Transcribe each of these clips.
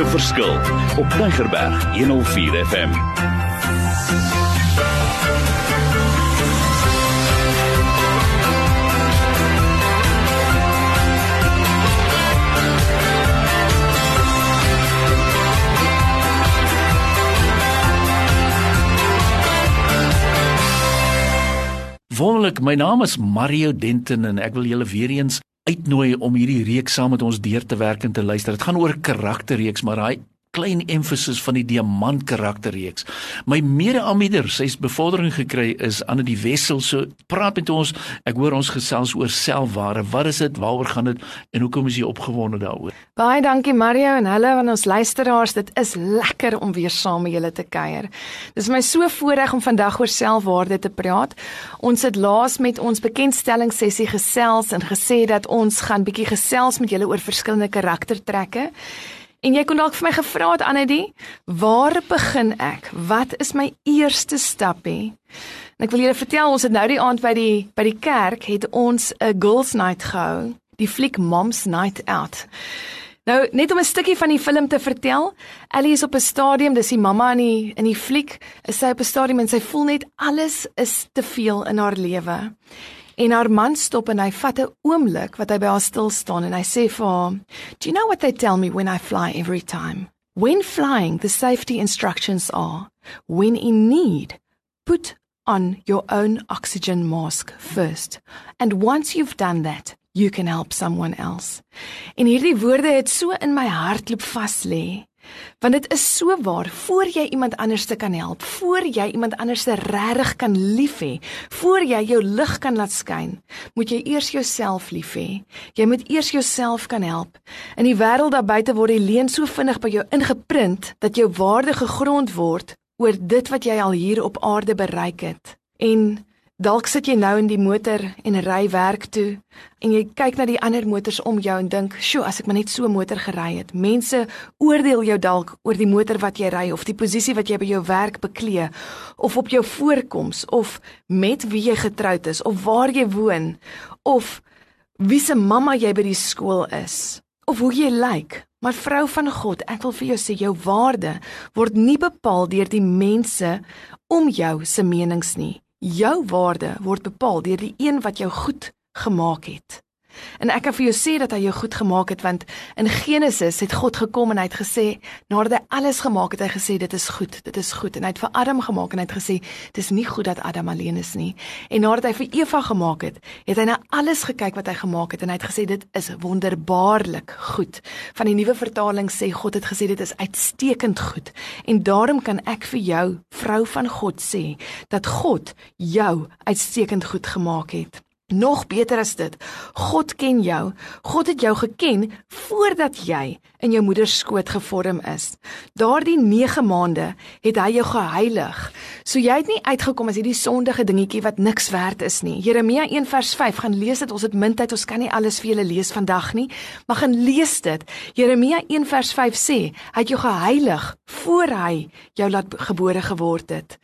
'n verskil op Tigerberg 104 FM. Wonderlik, my naam is Mario Denton en ek wil julle weer eens uitnooi om hierdie reeks saam met ons deur te werk en te luister. Dit gaan oor karakterreeks, maar daai klein emphasis van die diamant karakterreeks. My mede-aanbieder, sy's bevordering gekry is aan die Wessel. So praat met ons. Ek hoor ons gesels oor selfwaarde. Wat is dit? Waaroor gaan dit? En hoekom is jy opgewonde daaroor? Baie dankie Mario en hallo aan ons luisteraars. Dit is lekker om weer saam met julle te kuier. Dis my so voorreg om vandag oor selfwaarde te praat. Ons het laas met ons bekendstellingssessie gesels en gesê dat ons gaan bietjie gesels met julle oor verskillende karaktertrekke. En jy kon dalk vir my gevra het Annelie, waar begin ek? Wat is my eerste stapie? En ek wil julle vertel, ons het nou die aand by die by die kerk het ons 'n girls night gehou, die fliek Moms Night Out. Nou, net om 'n stukkie van die film te vertel, Ellie is op 'n stadium, dis die mamma in die in die fliek, is sy op 'n stadium en sy voel net alles is te veel in haar lewe. En haar man stop en hy vat 'n oomblik wat hy by haar stil staan en hy sê vir haar, "Do you know what they tell me when I fly every time? When flying, the safety instructions are, when in need, put on your own oxygen mask first. And once you've done that, you can help someone else." En hierdie woorde het so in my hart loop vas lê. Want dit is so waar, voor jy iemand anders te kan help, voor jy iemand anders se regtig kan lief hê, voor jy jou lig kan laat skyn, moet jy eers jouself lief hê. Jy moet eers jouself kan help. In die wêreld daar buite word die leuen so vinnig by jou ingeprint dat jou waarde gegrond word oor dit wat jy al hier op aarde bereik het. En Dalk sit jy nou in die motor en ry werk toe en jy kyk na die ander motors om jou en dink, "Sjoe, as ek maar net so 'n motor gery het." Mense oordeel jou dalk oor die motor wat jy ry of die posisie wat jy by jou werk beklee of op jou voorkoms of met wie jy getroud is of waar jy woon of wie se mamma jy by die skool is of hoe jy lyk. Maar vrou van God, ek wil vir jou sê jou waarde word nie bepaal deur die mense om jou se menings nie. Jou waarde word bepaal deur die een wat jou goed gemaak het. En ek kan vir jou sê dat hy jou goed gemaak het want in Genesis het God gekom en hy het gesê nadat hy alles gemaak het, hy gesê dit is goed, dit is goed en hy het vir Adam gemaak en hy het gesê dis nie goed dat Adam alleen is nie. En nadat hy vir Eva gemaak het, het hy na alles gekyk wat hy gemaak het en hy het gesê dit is wonderbaarlik goed. Van die nuwe vertaling sê God het gesê dit is uitstekend goed. En daarom kan ek vir jou, vrou van God sê dat God jou uitstekend goed gemaak het. Nog beter as dit. God ken jou. God het jou geken voordat jy in jou moeder se skoot gevorm is. Daardie 9 maande het hy jou geheilig. So jy het nie uitgekom as hierdie sondige dingetjie wat niks werd is nie. Jeremia 1 vers 5 gaan lees dit. Ons het min tyd. Ons kan nie alles vir julle lees vandag nie, maar gaan lees dit. Jeremia 1 vers 5 sê, hy het jou geheilig voor hy jou laat gebore geword het.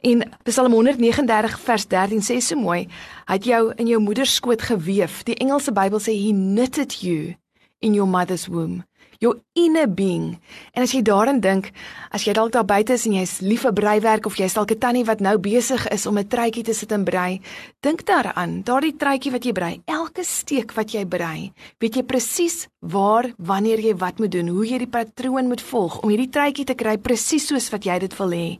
En Psalm 139 vers 13 sê so mooi, hy het jou in jou moeder skoot gewewe. Die Engelse Bybel sê he knitted you in your mother's womb jou inner being. En as jy daaraan dink, as jy dalk daar buite is en jy's lief vir breiwerk of jy's dalk 'n tannie wat nou besig is om 'n truitjie te sit en brei, dink daaraan, daardie truitjie wat jy brei, elke steek wat jy brei, weet jy presies waar, wanneer jy wat moet doen, hoe jy die patroon moet volg om hierdie truitjie te kry presies soos wat jy dit wil hê.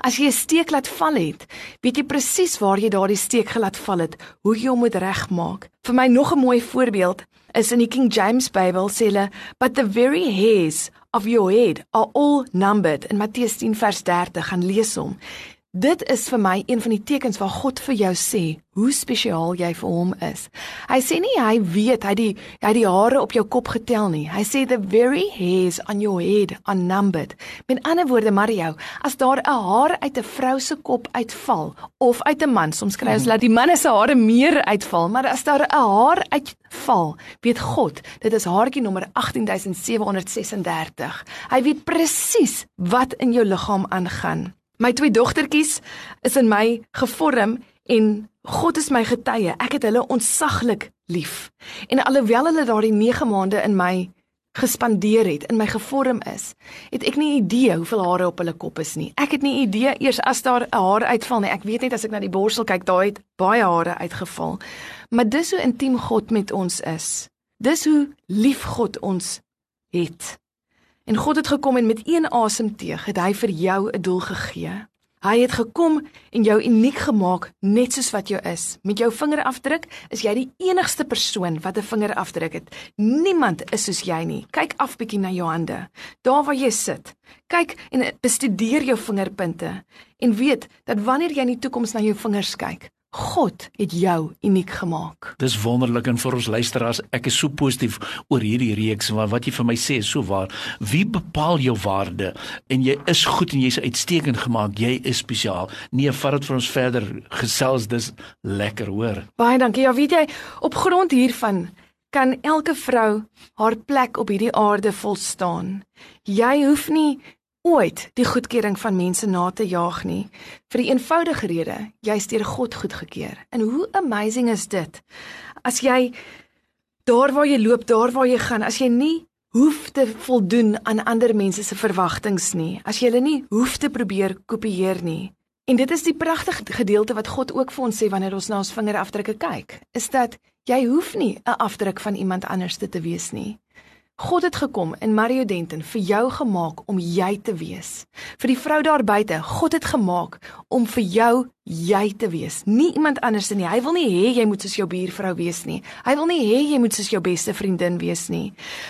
As jy 'n steek laat val het, weet jy presies waar jy daardie steek gelaat val het, hoe jy hom moet regmaak. Vir my nog 'n mooi voorbeeld is in die King James Bybel sê hulle but the very hairs of your head are all numbered. In Matteus 10 vers 30 gaan lees hom Dit is vir my een van die tekens waar God vir jou sê hoe spesiaal jy vir hom is. Hy sê nie hy weet hy die hy die hare op jou kop getel nie. Hy sê the very hairs on your head are numbered. Met ander woorde Mario, as daar 'n haar uit 'n vrou se kop uitval of uit 'n man, soms kry ons laat die manne se hare meer uitval, maar as daar 'n haar uitval, weet God, dit is haartjie nommer 18736. Hy weet presies wat in jou liggaam aangaan. My twee dogtertjies is in my gevorm en God is my getuie. Ek het hulle ontsaglik lief. En alhoewel hulle daardie 9 maande in my gespandeer het, in my gevorm is, het ek nie idee hoeveel hare op hulle kop is nie. Ek het nie idee eers as daar 'n haar uitval nie. Ek weet net as ek na die borsel kyk, daar het baie hare uitgeval. Maar dis hoe intiem God met ons is. Dis hoe lief God ons het. En God het gekom en met een asemteug het hy vir jou 'n doel gegee. Hy het gekom en jou uniek gemaak net soos wat jy is. Met jou vingerafdruk is jy die enigste persoon wat 'n vingerafdruk het. Niemand is soos jy nie. Kyk af bietjie na jou hande. Daar waar jy sit. Kyk en bestudeer jou vingerpunte en weet dat wanneer jy in die toekoms na jou vingers kyk, God het jou uniek gemaak. Dis wonderlik en vir ons luisteraars, ek is so positief oor hierdie reeks maar wat jy vir my sê is so waar. Wie bepaal jou waarde? En jy is goed en jy's uitstekend gemaak. Jy is spesiaal. Nee, vat dit vir ons verder. Gesels dis lekker, hoor. Baie dankie. Ja, weet jy, op grond hiervan kan elke vrou haar plek op hierdie aarde volstaan. Jy hoef nie ooit die goedkeuring van mense na te jaag nie vir die eenvoudige rede jy's deur God goedgekeur. En hoe amazing is dit? As jy daar waar jy loop, daar waar jy gaan, as jy nie hoef te voldoen aan ander mense se verwagtinge nie, as jy hulle nie hoef te probeer kopieer nie. En dit is die pragtige gedeelte wat God ook vir ons sê wanneer ons na ons vingerafdrukke kyk, is dat jy hoef nie 'n afdruk van iemand anders te, te wees nie. God het gekom in Mario Denton vir jou gemaak om jy te wees. Vir die vrou daar buite, God het gemaak om vir jou jy te wees. Nie iemand anders nie. Hy wil nie hê jy moet soos jou buurvrou wees nie. Hy wil nie hê jy moet soos jou beste vriendin wees nie.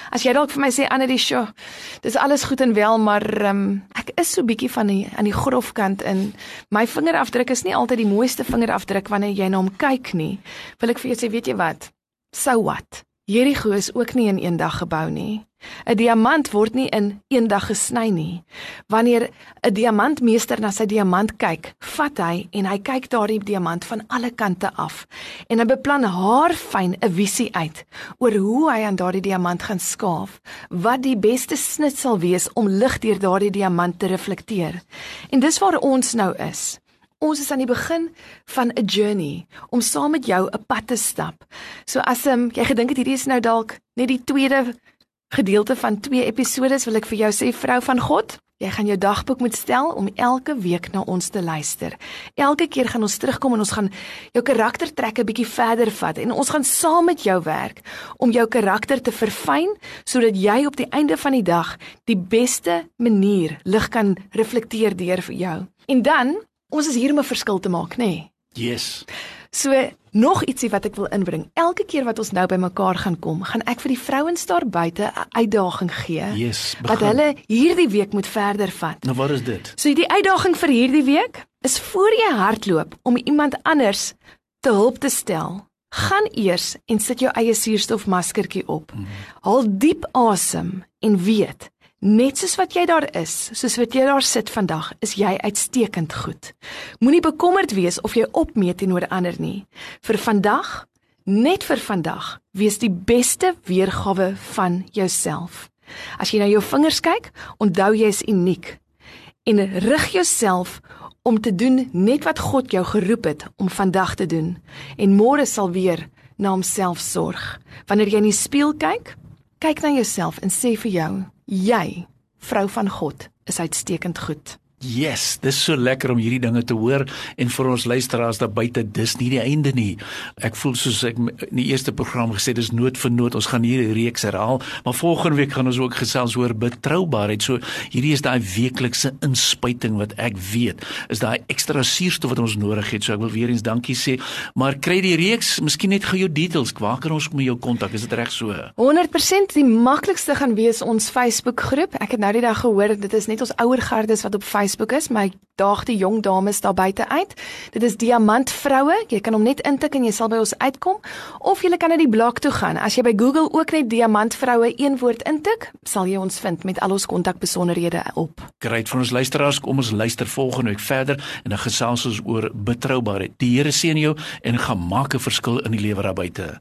As jy dalk vir my sê Annelie, "Sjoe, dis alles goed en wel, maar um, ek is so bietjie van die aan die grofkant in my vingerafdruk is nie altyd die mooiste vingerafdruk wanneer jy na hom kyk nie." Wil ek vir jou sê, weet jy wat? So what? Jerigo is ook nie in een dag gebou nie. 'n Diamant word nie in een dag gesny nie. Wanneer 'n diamantmeester na sy diamant kyk, vat hy en hy kyk daardie diamant van alle kante af en hy beplan haar fyn 'n visie uit oor hoe hy aan daardie diamant gaan skaaf, wat die beste snit sal wees om lig deur daardie diamant te reflekteer. En dis waar ons nou is. Ons is aan die begin van 'n journey om saam met jou 'n pad te stap. So as um, jy gedink het hierdie is nou dalk net die tweede gedeelte van twee episode, wil ek vir jou sê vrou van God, jy gaan jou dagboek moet stel om elke week na ons te luister. Elke keer gaan ons terugkom en ons gaan jou karaktertrekke bietjie verder vat en ons gaan saam met jou werk om jou karakter te verfyn sodat jy op die einde van die dag die beste manier lig kan reflekteer deur vir jou. En dan Ons is hier om 'n verskil te maak, nê? Nee. Yes. So nog ietsie wat ek wil inbring. Elke keer wat ons nou bymekaar gaan kom, gaan ek vir die vrouens daar buite 'n uitdaging gee. Yes, wat hulle hierdie week moet verder vat. Nou wat is dit? So die uitdaging vir hierdie week is voor jy hardloop om iemand anders te hulp te stel. Gaan eers en sit jou eie suurstofmaskertjie op. Mm. Haal diep asem en weet Net soos wat jy daar is, soos wat jy daar sit vandag, is jy uitstekend goed. Moenie bekommerd wees of jy opmeet teenoor ander nie. Vir vandag, net vir vandag, wees die beste weergawe van jouself. As jy na jou vingers kyk, onthou jy is uniek. En rig jouself om te doen net wat God jou geroep het om vandag te doen. En môre sal weer na homself sorg. Wanneer jy in die spieël kyk, kyk na jouself en sê vir jou Jy, vrou van God, is uitstekend goed. Yes, dis so lekker om hierdie dinge te hoor en vir ons luisteraars daar buite dis nie die einde nie. Ek voel soos ek in die eerste program gesê dis nood vir nood. Ons gaan hierdie reeks herhaal, maar volgende week gaan ons ook gesels oor betroubaarheid. So hierdie is daai weeklikse inspuiting wat ek weet is daai ekstra suurstof wat ons nodig het. So ek wil weer eens dankie sê, maar kry die reeks, miskien net gou jou details. Waar kan ons met jou kontak? Is dit reg so? 100% die maklikste gaan wees ons Facebook groep. Ek het nou die dag gehoor dit is net ons ouer gardes wat op Facebook Facebook is, my daag die jong dames daar buite uit. Dit is Diamant Vroue. Jy kan hom net intik en jy sal by ons uitkom of jy kan na die blog toe gaan. As jy by Google ook net Diamant Vroue een woord intik, sal jy ons vind met al ons kontakbesonderhede op. Great vir ons luisteraars, kom ons luister volgende week verder en dan gesels ons oor betroubaarheid. Die Here seën jou en gaan maak 'n verskil in die lewe daar buite.